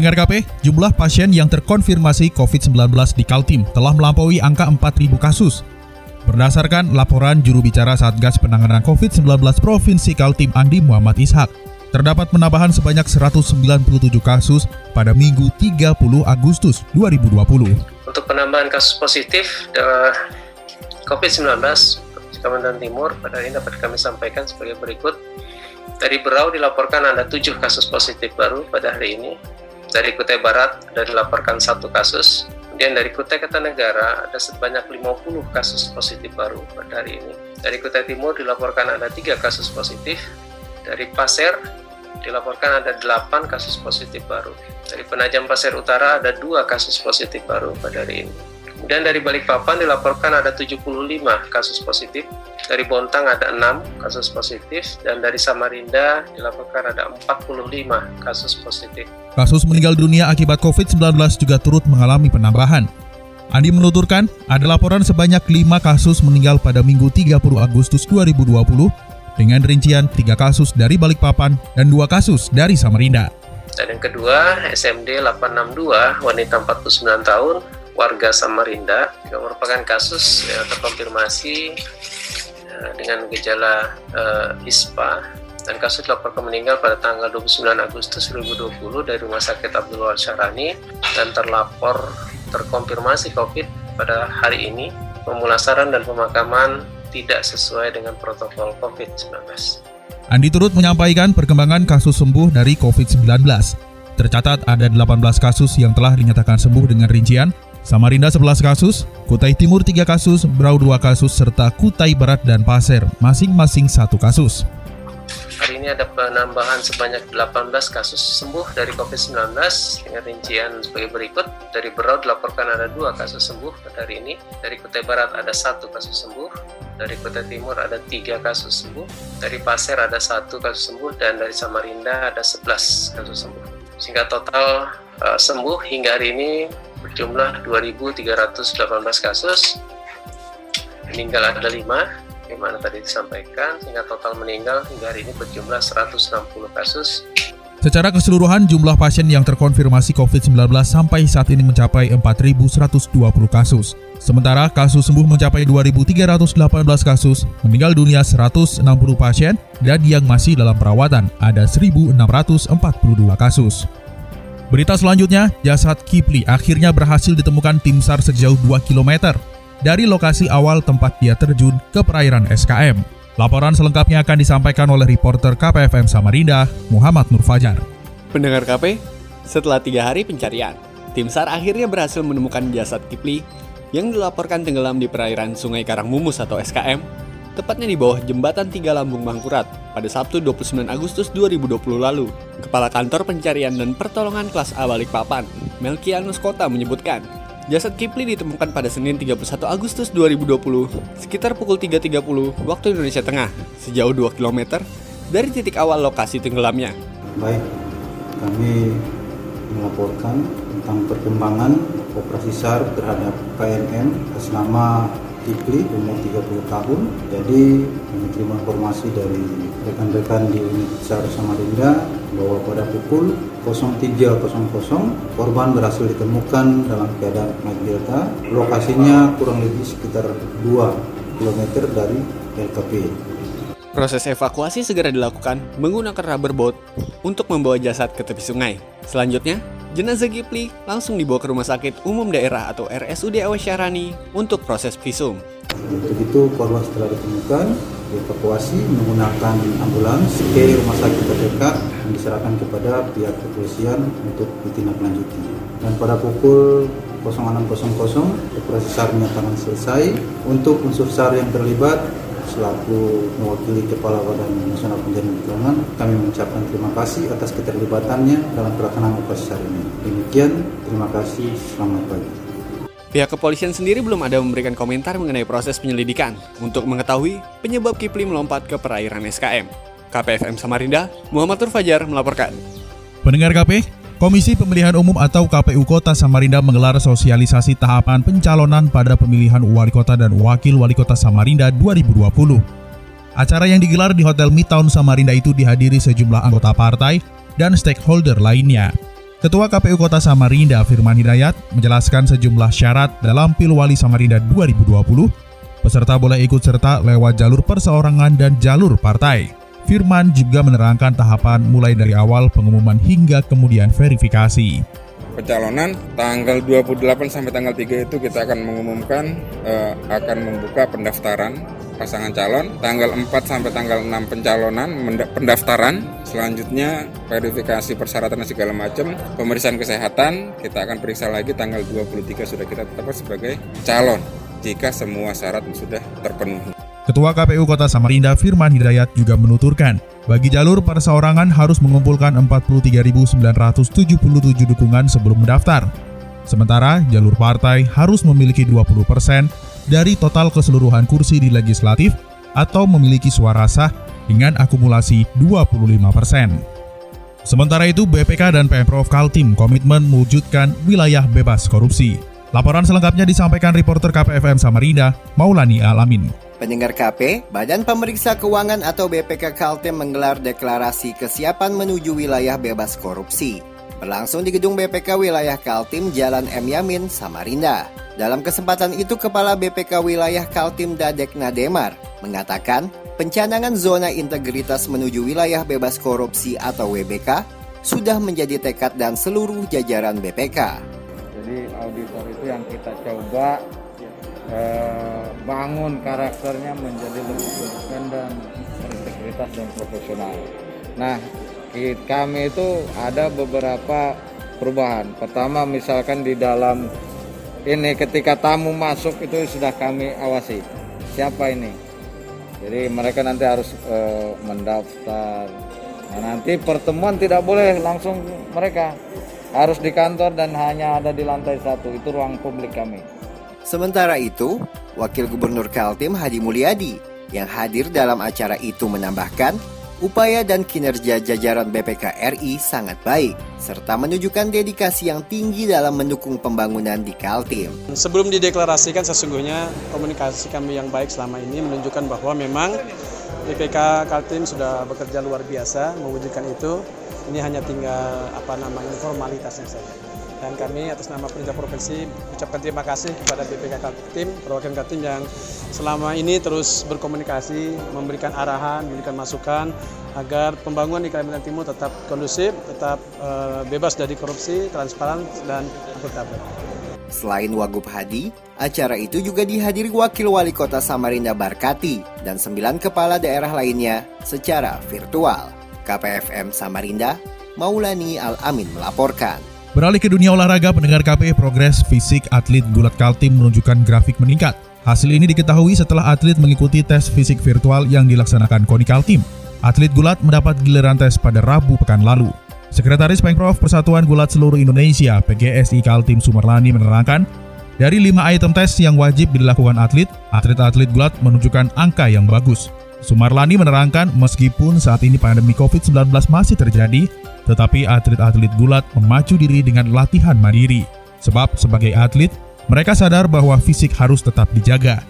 Pendengar KP, jumlah pasien yang terkonfirmasi COVID-19 di Kaltim telah melampaui angka 4.000 kasus. Berdasarkan laporan juru bicara Satgas Penanganan COVID-19 Provinsi Kaltim Andi Muhammad Ishak, terdapat penambahan sebanyak 197 kasus pada Minggu 30 Agustus 2020. Untuk penambahan kasus positif uh, COVID-19 di Kalimantan Timur pada ini dapat kami sampaikan sebagai berikut. Dari Berau dilaporkan ada 7 kasus positif baru pada hari ini. Dari Kutai Barat ada dilaporkan satu kasus. Kemudian dari Kutai Kartanegara ada sebanyak 50 kasus positif baru pada hari ini. Dari Kutai Timur dilaporkan ada tiga kasus positif. Dari Pasir dilaporkan ada 8 kasus positif baru. Dari Penajam Pasir Utara ada dua kasus positif baru pada hari ini. Kemudian dari Balikpapan dilaporkan ada 75 kasus positif, dari Bontang ada 6 kasus positif, dan dari Samarinda dilaporkan ada 45 kasus positif. Kasus meninggal dunia akibat COVID-19 juga turut mengalami penambahan. Andi menuturkan, ada laporan sebanyak 5 kasus meninggal pada Minggu 30 Agustus 2020 dengan rincian 3 kasus dari Balikpapan dan 2 kasus dari Samarinda. Dan yang kedua, SMD 862, wanita 49 tahun, warga Samarinda yang merupakan kasus yang terkonfirmasi uh, dengan gejala uh, ISPA dan kasus dilaporkan meninggal pada tanggal 29 Agustus 2020 dari Rumah Sakit Abdul Wahab Syarani dan terlapor terkonfirmasi COVID pada hari ini pemulasaran dan pemakaman tidak sesuai dengan protokol COVID-19. Andi turut menyampaikan perkembangan kasus sembuh dari COVID-19. Tercatat ada 18 kasus yang telah dinyatakan sembuh dengan rincian Samarinda 11 kasus, Kutai Timur 3 kasus, Brau 2 kasus, serta Kutai Barat dan Pasir masing-masing satu kasus. Hari ini ada penambahan sebanyak 18 kasus sembuh dari COVID-19 dengan rincian sebagai berikut. Dari Berau dilaporkan ada dua kasus sembuh pada hari ini. Dari Kutai Barat ada satu kasus sembuh. Dari Kutai Timur ada tiga kasus sembuh. Dari Pasir ada satu kasus sembuh dan dari Samarinda ada 11 kasus sembuh. Sehingga total uh, sembuh hingga hari ini berjumlah 2.318 kasus. Meninggal ada 5, yang mana tadi disampaikan, sehingga total meninggal hingga hari ini berjumlah 160 kasus. Secara keseluruhan, jumlah pasien yang terkonfirmasi COVID-19 sampai saat ini mencapai 4.120 kasus. Sementara kasus sembuh mencapai 2.318 kasus, meninggal dunia 160 pasien, dan yang masih dalam perawatan ada 1.642 kasus. Berita selanjutnya, jasad Kipli akhirnya berhasil ditemukan tim SAR sejauh 2 km dari lokasi awal tempat dia terjun ke perairan SKM. Laporan selengkapnya akan disampaikan oleh reporter KPFM Samarinda, Muhammad Nur Fajar. Pendengar KP, setelah tiga hari pencarian, tim SAR akhirnya berhasil menemukan jasad Kipli yang dilaporkan tenggelam di perairan Sungai Karangmumus atau SKM, tepatnya di bawah jembatan Tiga Lambung Mangkurat pada Sabtu 29 Agustus 2020 lalu. Kepala Kantor Pencarian dan Pertolongan Kelas A Balikpapan, Melkianus Kota menyebutkan, Jasad Kipli ditemukan pada Senin 31 Agustus 2020 sekitar pukul 3.30 waktu Indonesia Tengah, sejauh 2 km dari titik awal lokasi tenggelamnya. Baik, kami melaporkan tentang perkembangan operasi SAR terhadap KNM atas nama Kipli umur 30 tahun. Jadi menerima informasi dari rekan-rekan di unit SAR Samarinda bahwa pada pukul 03.00 korban berhasil ditemukan dalam keadaan delta. Lokasinya kurang lebih sekitar 2 km dari LKP. Proses evakuasi segera dilakukan menggunakan rubber boat untuk membawa jasad ke tepi sungai. Selanjutnya, jenazah Gipli langsung dibawa ke Rumah Sakit Umum Daerah atau RSUD Awasyarani untuk proses visum. Untuk itu korban setelah ditemukan dievakuasi menggunakan ambulans ke rumah sakit terdekat yang diserahkan kepada pihak kepolisian untuk ditindaklanjuti. Dan pada pukul 06.00 operasi SAR menyatakan selesai. Untuk unsur SAR yang terlibat selaku mewakili Kepala Badan Nasional Penjamin Perlindungan, kami mengucapkan terima kasih atas keterlibatannya dalam pelaksanaan operasi hari ini. Demikian, terima kasih, selamat pagi. Pihak kepolisian sendiri belum ada memberikan komentar mengenai proses penyelidikan untuk mengetahui penyebab Kipli melompat ke perairan SKM. KPFM Samarinda, Muhammad Fajar melaporkan. Pendengar KP, Komisi Pemilihan Umum atau KPU Kota Samarinda menggelar sosialisasi tahapan pencalonan pada pemilihan wali kota dan wakil wali kota Samarinda 2020. Acara yang digelar di Hotel Midtown Samarinda itu dihadiri sejumlah anggota partai dan stakeholder lainnya. Ketua KPU Kota Samarinda Firman Hidayat menjelaskan sejumlah syarat dalam Pilwali Samarinda 2020. Peserta boleh ikut serta lewat jalur perseorangan dan jalur partai. Firman juga menerangkan tahapan mulai dari awal pengumuman hingga kemudian verifikasi. Pencalonan tanggal 28 sampai tanggal 3 itu kita akan mengumumkan uh, akan membuka pendaftaran pasangan calon. Tanggal 4 sampai tanggal 6 pencalonan pendaftaran. Selanjutnya verifikasi persyaratan segala macam, pemeriksaan kesehatan, kita akan periksa lagi tanggal 23 sudah kita tetapkan sebagai calon jika semua syarat sudah terpenuhi. Ketua KPU Kota Samarinda Firman Hidayat juga menuturkan, bagi jalur perseorangan harus mengumpulkan 43.977 dukungan sebelum mendaftar. Sementara jalur partai harus memiliki 20% dari total keseluruhan kursi di legislatif atau memiliki suara sah dengan akumulasi 25%. Sementara itu, BPK dan Pemprov Kaltim komitmen mewujudkan wilayah bebas korupsi. Laporan selengkapnya disampaikan reporter KPFM Samarinda, Maulani Alamin. Pendengar KP, Badan Pemeriksa Keuangan atau BPK Kaltim menggelar deklarasi kesiapan menuju wilayah bebas korupsi. Berlangsung di gedung BPK wilayah Kaltim Jalan M Yamin, Samarinda. Dalam kesempatan itu Kepala BPK wilayah Kaltim Dadek Nademar mengatakan pencanangan zona integritas menuju wilayah bebas korupsi atau WBK sudah menjadi tekad dan seluruh jajaran BPK. Jadi auditor itu yang kita coba eh, bangun karakternya menjadi lebih independen, berintegritas dan profesional. Nah, kami itu ada beberapa perubahan. Pertama, misalkan di dalam ini ketika tamu masuk itu sudah kami awasi. Siapa ini? Jadi mereka nanti harus eh, mendaftar. Nah, nanti pertemuan tidak boleh langsung mereka harus di kantor dan hanya ada di lantai satu itu ruang publik kami. Sementara itu, Wakil Gubernur Kaltim Hadi Mulyadi yang hadir dalam acara itu menambahkan, upaya dan kinerja jajaran BPK RI sangat baik, serta menunjukkan dedikasi yang tinggi dalam mendukung pembangunan di Kaltim. Sebelum dideklarasikan sesungguhnya komunikasi kami yang baik selama ini menunjukkan bahwa memang BPK Kaltim sudah bekerja luar biasa mewujudkan itu. Ini hanya tinggal apa namanya formalitasnya saja dan kami atas nama pemerintah provinsi ucapkan terima kasih kepada BPK Kaltim, perwakilan Kaltim yang selama ini terus berkomunikasi, memberikan arahan, memberikan masukan agar pembangunan di Kalimantan Timur tetap kondusif, tetap uh, bebas dari korupsi, transparan dan akuntabel. Selain Wagub Hadi, acara itu juga dihadiri Wakil Wali Kota Samarinda Barkati dan sembilan kepala daerah lainnya secara virtual. KPFM Samarinda, Maulani Al-Amin melaporkan. Beralih ke dunia olahraga, pendengar KPI progres fisik atlet Gulat Kaltim menunjukkan grafik meningkat. Hasil ini diketahui setelah atlet mengikuti tes fisik virtual yang dilaksanakan KONI Kaltim. Atlet Gulat mendapat giliran tes pada Rabu pekan lalu. Sekretaris Pengprov Persatuan Gulat Seluruh Indonesia PGSI Kaltim Sumerlani menerangkan, dari lima item tes yang wajib dilakukan atlet, atlet-atlet Gulat menunjukkan angka yang bagus. Sumarlani menerangkan meskipun saat ini pandemi COVID-19 masih terjadi, tetapi atlet-atlet gulat memacu diri dengan latihan mandiri. Sebab sebagai atlet, mereka sadar bahwa fisik harus tetap dijaga.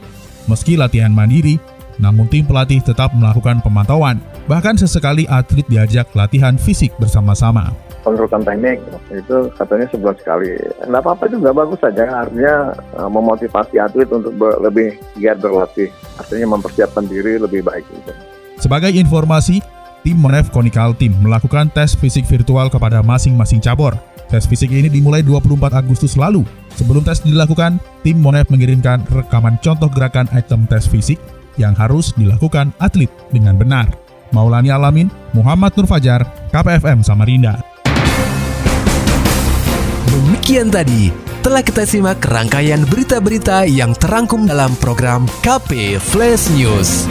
Meski latihan mandiri, namun tim pelatih tetap melakukan pemantauan. Bahkan sesekali atlet diajak latihan fisik bersama-sama konsultan teknik itu katanya sebulan sekali. Nggak apa-apa itu nggak bagus saja. Artinya uh, memotivasi atlet untuk lebih giat berlatih. Artinya mempersiapkan diri lebih baik. Gitu. Sebagai informasi, tim Monef Konikal Team melakukan tes fisik virtual kepada masing-masing cabur. Tes fisik ini dimulai 24 Agustus lalu. Sebelum tes dilakukan, tim Monef mengirimkan rekaman contoh gerakan item tes fisik yang harus dilakukan atlet dengan benar. Maulani Alamin, Muhammad Nur Fajar, KPFM Samarinda. Demikian tadi telah kita simak rangkaian berita-berita yang terangkum dalam program KP Flash News.